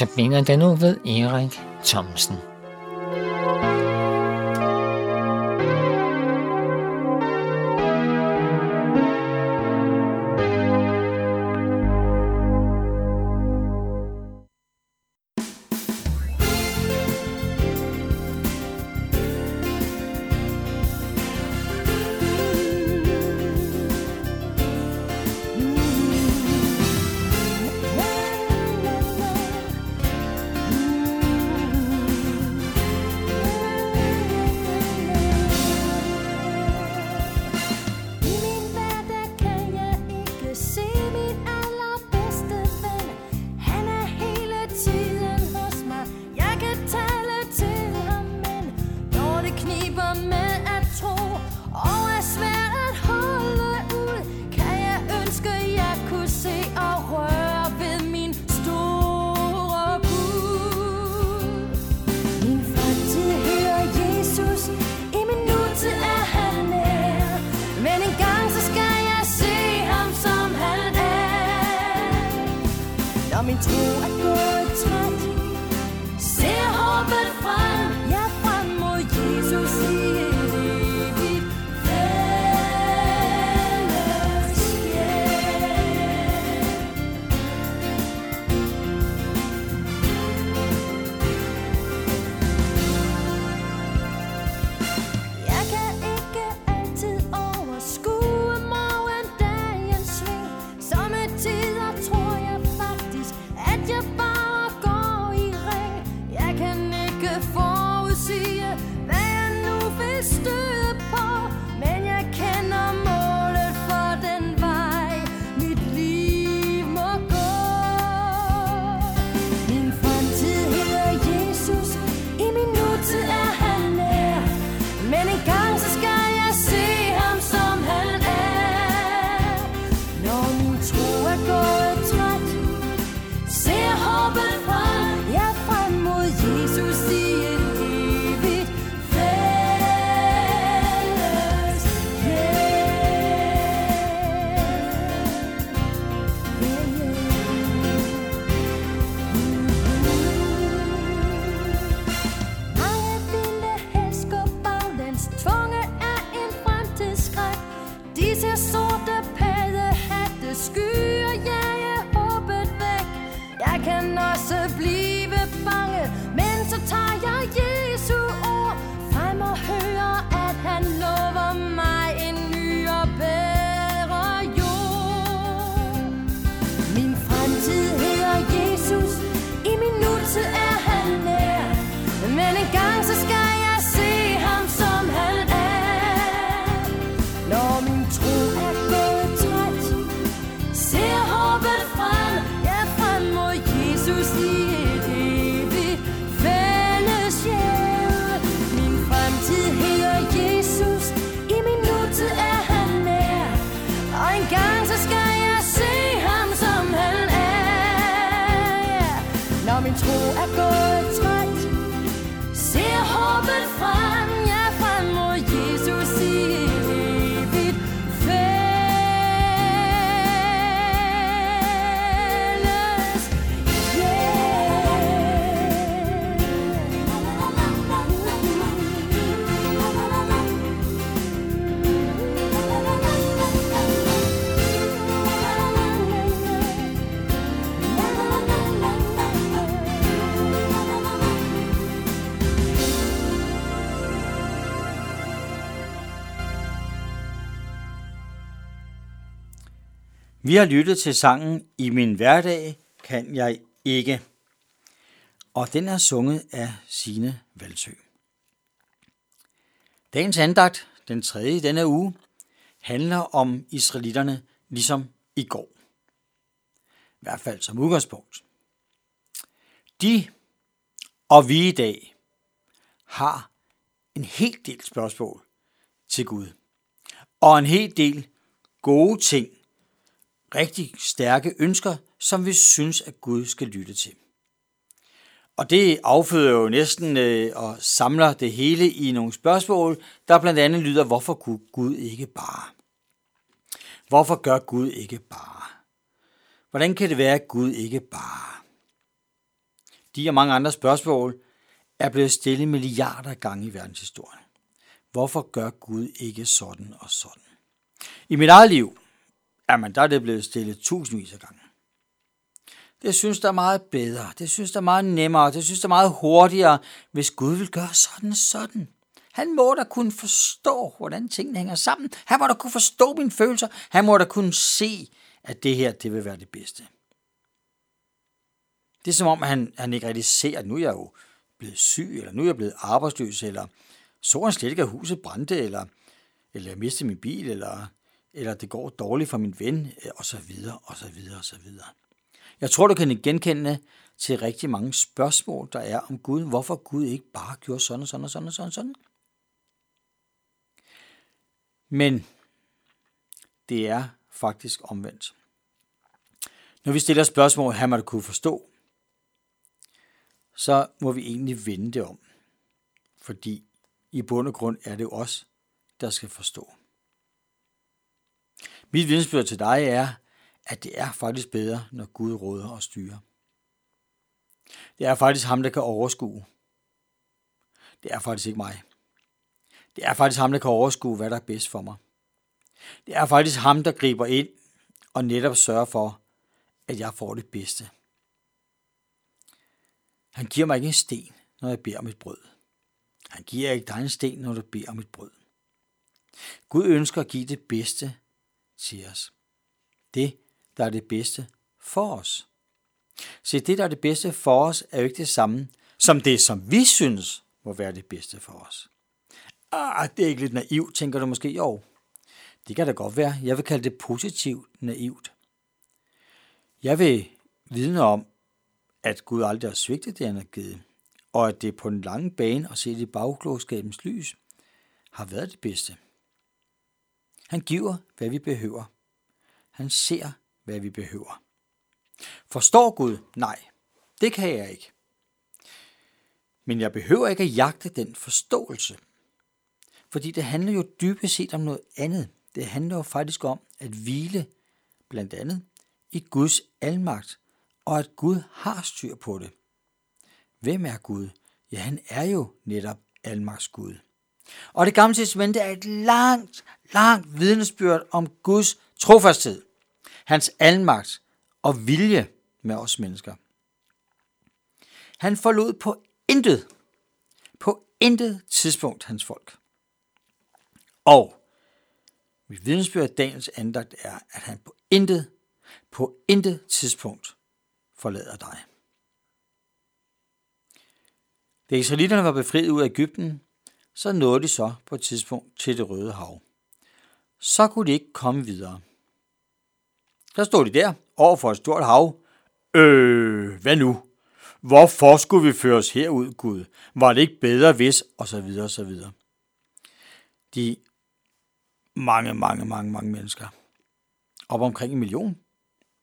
Notabene den nu ved Erik Thomsen. Min ikke Vi har lyttet til sangen I min hverdag kan jeg ikke. Og den er sunget af Sine Valsø. Dagens andagt, den tredje i denne uge, handler om israelitterne ligesom i går. I hvert fald som udgangspunkt. De og vi i dag har en hel del spørgsmål til Gud. Og en hel del gode ting, rigtig stærke ønsker, som vi synes, at Gud skal lytte til. Og det afføder jo næsten øh, og samler det hele i nogle spørgsmål, der blandt andet lyder, hvorfor kunne Gud ikke bare? Hvorfor gør Gud ikke bare? Hvordan kan det være, at Gud ikke bare? de og mange andre spørgsmål er blevet stillet milliarder gange i verdenshistorien. Hvorfor gør Gud ikke sådan og sådan? I mit eget liv, jamen der er det blevet stillet tusindvis af gange. Det synes der er meget bedre, det synes der er meget nemmere, det synes der er meget hurtigere, hvis Gud vil gøre sådan og sådan. Han må da kunne forstå, hvordan tingene hænger sammen. Han må da kunne forstå mine følelser. Han må da kunne se, at det her, det vil være det bedste. Det er som om, han, han ikke rigtig ser, at nu er jeg jo blevet syg, eller nu er jeg blevet arbejdsløs, eller så han slet ikke, at huset brændte, eller, eller jeg mistede min bil, eller, eller det går dårligt for min ven, øh, og så videre, og så videre, og så videre. Jeg tror, du kan genkende til rigtig mange spørgsmål, der er om Gud. Hvorfor Gud ikke bare gjorde sådan og sådan og sådan og sådan. sådan. Men det er faktisk omvendt. Når vi stiller spørgsmål, han må kunne forstå, så må vi egentlig vende det om. Fordi i bund og grund er det jo os, der skal forstå. Mit vidensbyrd til dig er, at det er faktisk bedre, når Gud råder og styrer. Det er faktisk ham, der kan overskue. Det er faktisk ikke mig. Det er faktisk ham, der kan overskue, hvad der er bedst for mig. Det er faktisk ham, der griber ind og netop sørger for, at jeg får det bedste. Han giver mig ikke en sten, når jeg beder om et brød. Han giver ikke dig en sten, når du beder om et brød. Gud ønsker at give det bedste til os. Det, der er det bedste for os. Se, det, der er det bedste for os, er jo ikke det samme som det, som vi synes må være det bedste for os. Ah, det er ikke lidt naivt, tænker du måske. Jo, det kan da godt være. Jeg vil kalde det positivt naivt. Jeg vil vidne om, at Gud aldrig har svigtet det, han har givet, og at det på den lange bane og set i bagklogskabens lys har været det bedste. Han giver, hvad vi behøver. Han ser, hvad vi behøver. Forstår Gud? Nej, det kan jeg ikke. Men jeg behøver ikke at jagte den forståelse. Fordi det handler jo dybest set om noget andet. Det handler jo faktisk om at hvile, blandt andet, i Guds almagt, og at Gud har styr på det. Hvem er Gud? Ja, han er jo netop almagts Gud. Og det gamle testamente er et langt, langt vidnesbyrd om Guds trofasthed, hans almagt og vilje med os mennesker. Han forlod på intet, på intet tidspunkt hans folk. Og mit vidnesbyrd dagens andagt er, at han på intet, på intet tidspunkt forlader dig. Da israelitterne var befriet ud af Ægypten, så nåede de så på et tidspunkt til det røde hav. Så kunne de ikke komme videre. Så stod de der over for et stort hav. Øh, hvad nu? Hvorfor skulle vi føre os herud, Gud? Var det ikke bedre hvis? Og så videre, og så videre. De mange, mange, mange, mange mennesker, op omkring en million,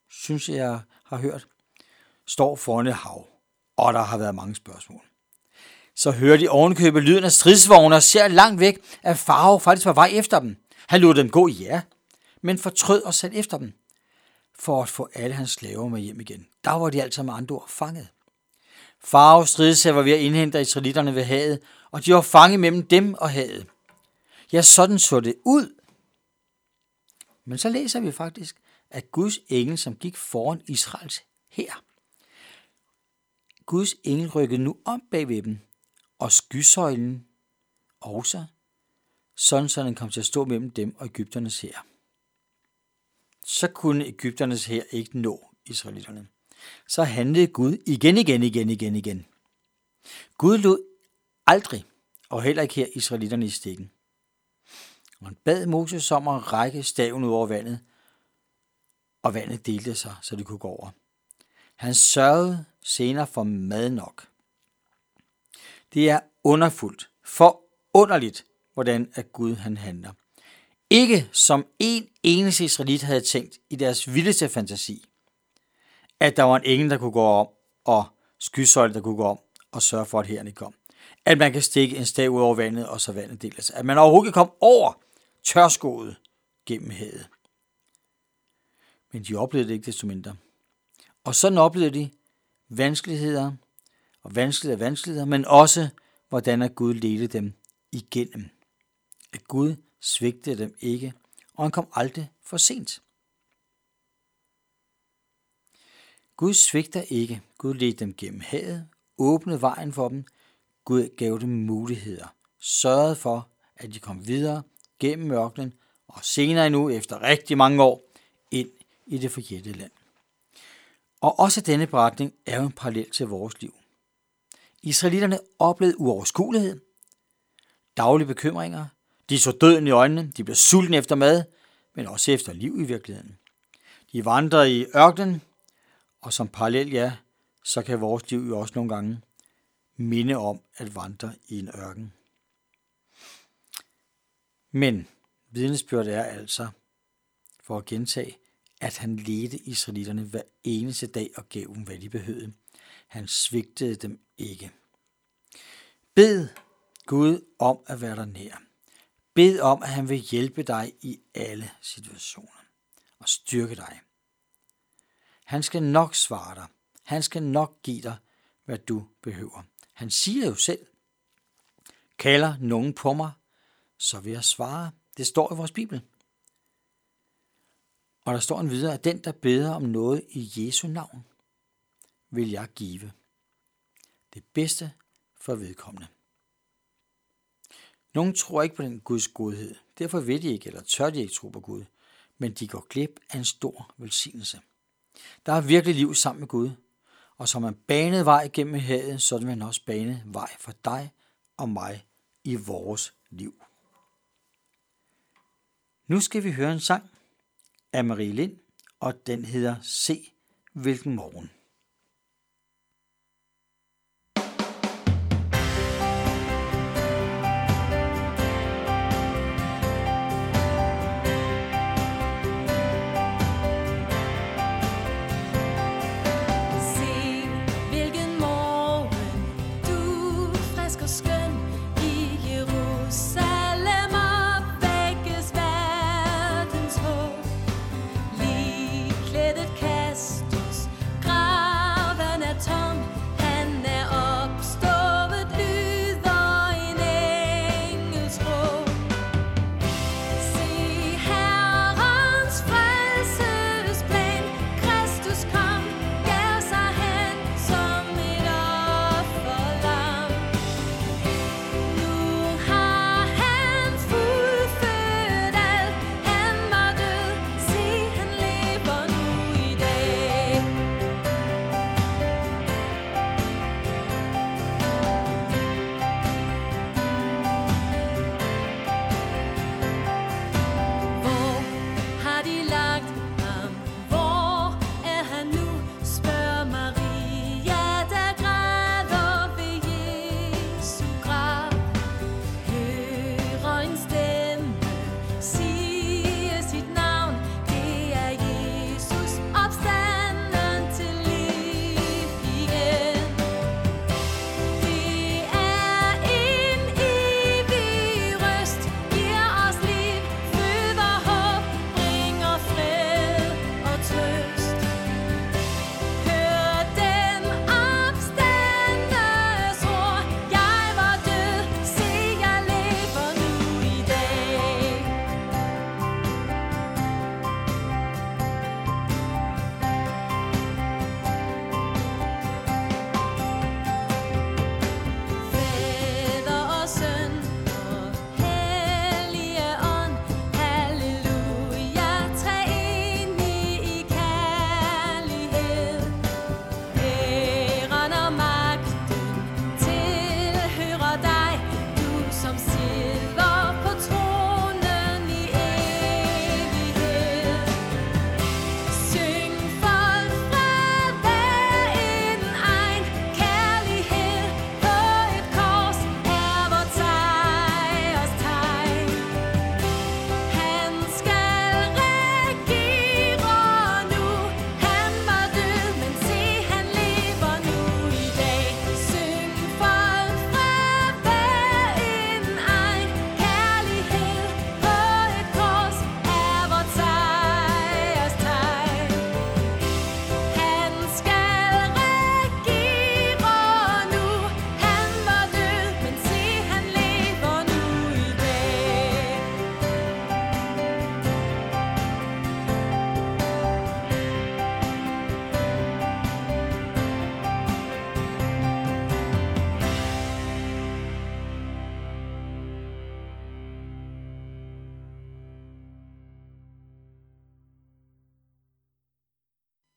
synes jeg, jeg har hørt, står foran et hav, og der har været mange spørgsmål. Så hører de ovenkøbet lyden af stridsvogne og ser langt væk, at Farao faktisk var vej efter dem. Han lod dem gå, ja, men fortrød og satte efter dem, for at få alle hans slaver med hjem igen. Der var de altså med andre ord fanget. Farao stridsag var ved at indhente israelitterne ved havet, og de var fanget mellem dem og havet. Ja, sådan så det ud. Men så læser vi faktisk, at Guds engel, som gik foran Israels her, Guds engel rykkede nu om bagved dem, og skysøjlen også, sådan så den kom til at stå mellem dem og Ægypternes her. Så kunne Ægypternes her ikke nå israelitterne. Så handlede Gud igen, igen, igen, igen, igen. Gud lod aldrig, og heller ikke her israelitterne i stikken. Og han bad Moses om at række staven ud over vandet, og vandet delte sig, så det kunne gå over. Han sørgede senere for mad nok. Det er underfuldt, forunderligt, hvordan at Gud han handler. Ikke som en eneste israelit havde tænkt i deres vildeste fantasi, at der var en engel, der kunne gå om, og skysøjle, der kunne gå om, og sørge for, at herren kom. At man kan stikke en stav ud over vandet, og så vandet deler sig. At man overhovedet kan komme over tørskoet gennem havet. Men de oplevede det ikke desto mindre. Og sådan oplevede de vanskeligheder, og vanskeligheder og vanskeligheder, men også hvordan at Gud ledte dem igennem. At Gud svigtede dem ikke, og han kom aldrig for sent. Gud svigter ikke. Gud ledte dem gennem havet, åbnede vejen for dem. Gud gav dem muligheder, sørgede for, at de kom videre gennem mørkenen, og senere endnu, efter rigtig mange år, ind i det forjættede land. Og også denne beretning er jo en parallel til vores liv. Israelitterne oplevede uoverskuelighed, daglige bekymringer, de så døden i øjnene, de blev sultne efter mad, men også efter liv i virkeligheden. De vandrede i ørkenen, og som parallel, ja, så kan vores liv jo også nogle gange minde om at vandre i en ørken. Men vidnesbyrdet er altså, for at gentage, at han ledte israelitterne hver eneste dag og gav dem, hvad de behøvede. Han svigtede dem ikke. Bed Gud om at være der nær. Bed om, at han vil hjælpe dig i alle situationer og styrke dig. Han skal nok svare dig. Han skal nok give dig, hvad du behøver. Han siger jo selv, kalder nogen på mig, så vil jeg svare. Det står i vores Bibel. Og der står en videre, at den, der beder om noget i Jesu navn, vil jeg give. Det bedste for vedkommende. Nogle tror ikke på den Guds godhed. Derfor vil de ikke, eller tør de ikke tro på Gud. Men de går glip af en stor velsignelse. Der er virkelig liv sammen med Gud. Og som man banet vej gennem havet, så vil man også bane vej for dig og mig i vores liv. Nu skal vi høre en sang af Marie Lind, og den hedder Se hvilken morgen.